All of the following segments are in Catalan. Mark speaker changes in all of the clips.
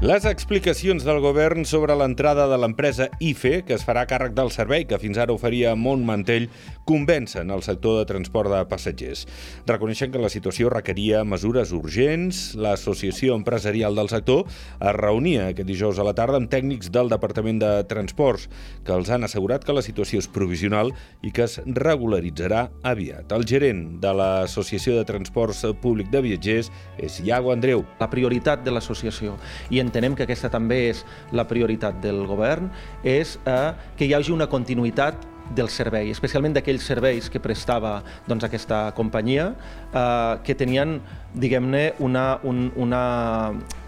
Speaker 1: Les explicacions del govern sobre l'entrada de l'empresa IFE, que es farà càrrec del servei que fins ara oferia Montmantell, convencen el sector de transport de passatgers. Reconeixen que la situació requeria mesures urgents. L'Associació Empresarial del Sector es reunia aquest dijous a la tarda amb tècnics del Departament de Transports, que els han assegurat que la situació és provisional i que es regularitzarà aviat. El gerent de l'Associació de Transports Públic de Viatgers és Iago Andreu.
Speaker 2: La prioritat de l'associació i en entenem que aquesta també és la prioritat del govern, és eh, que hi hagi una continuïtat del servei, especialment d'aquells serveis que prestava doncs, aquesta companyia, eh, que tenien diguem-ne, una, un, una,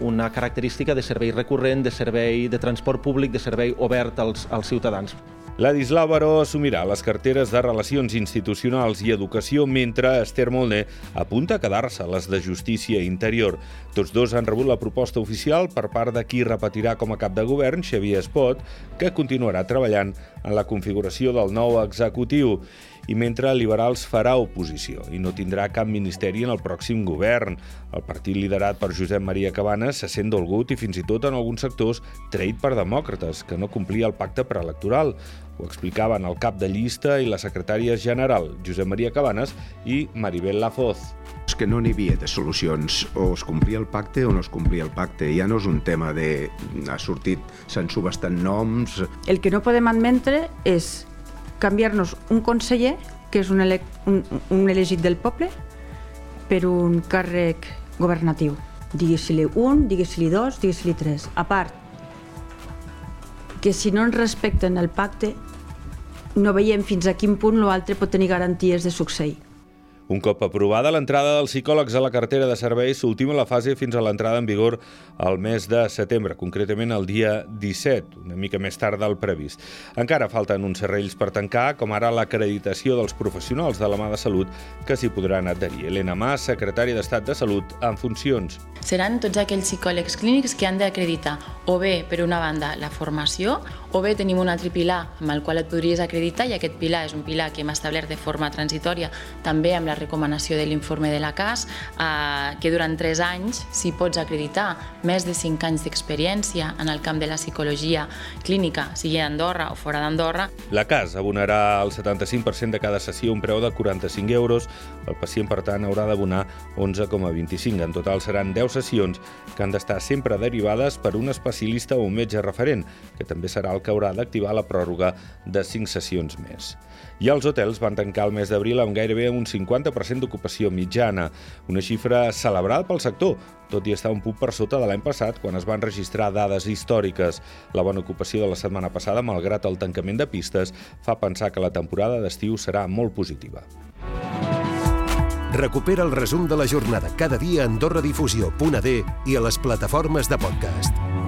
Speaker 2: una característica de servei recurrent, de servei de transport públic, de servei obert als, als ciutadans.
Speaker 1: Ladislau Baró assumirà les carteres de Relacions Institucionals i Educació, mentre Esther Molné apunta a quedar-se les de Justícia i Interior. Tots dos han rebut la proposta oficial per part de qui repetirà com a cap de govern, Xavier Espot, que continuarà treballant en la configuració del nou executiu i mentre Liberals farà oposició i no tindrà cap ministeri en el pròxim govern. El partit liderat per Josep Maria Cabanes se sent dolgut i fins i tot en alguns sectors traït per demòcrates, que no complia el pacte preelectoral. Ho explicaven el cap de llista i la secretària general, Josep Maria Cabanes, i Maribel Lafoz.
Speaker 3: És que no n'hi havia de solucions. O es complia el pacte o no es complia el pacte. Ja no és un tema de... ha sortit, s'han subestat noms...
Speaker 4: El que no podem admetre és canviar-nos un conseller, que és un, ele un, un elegit del poble, per un càrrec governatiu. Digues-li un, digues-li dos, digues-li tres. A part, que si no ens respecten el pacte, no veiem fins a quin punt l'altre pot tenir garanties de succeir.
Speaker 1: Un cop aprovada l'entrada dels psicòlegs a la cartera de serveis, s'ultima la fase fins a l'entrada en vigor al mes de setembre, concretament el dia 17, una mica més tard del previst. Encara falten uns serrells per tancar, com ara l'acreditació dels professionals de la mà de salut que s'hi podran adherir. Helena Mas, secretària d'Estat de Salut, en funcions.
Speaker 5: Seran tots aquells psicòlegs clínics que han d'acreditar o bé, per una banda, la formació, o bé tenim un altre pilar amb el qual et podries acreditar i aquest pilar és un pilar que hem establert de forma transitòria també amb la recomanació de l'informe de la CAS eh, que durant 3 anys si pots acreditar més de 5 anys d'experiència en el camp de la psicologia clínica, sigui a Andorra o fora d'Andorra.
Speaker 1: La CAS abonarà el 75% de cada sessió un preu de 45 euros. El pacient, per tant, haurà d'abonar 11,25. En total seran 10 sessions que han d'estar sempre derivades per un especialista o un metge referent, que també serà el que haurà d'activar la pròrroga de 5 sessions més. I els hotels van tancar el mes d'abril amb gairebé un 50% d'ocupació mitjana, una xifra celebrada pel sector, tot i estar un punt per sota de l'any passat quan es van registrar dades històriques. La bona ocupació de la setmana passada, malgrat el tancament de pistes, fa pensar que la temporada d'estiu serà molt positiva.
Speaker 6: Recupera el resum de la jornada cada dia a AndorraDifusió.d i a les plataformes de podcast.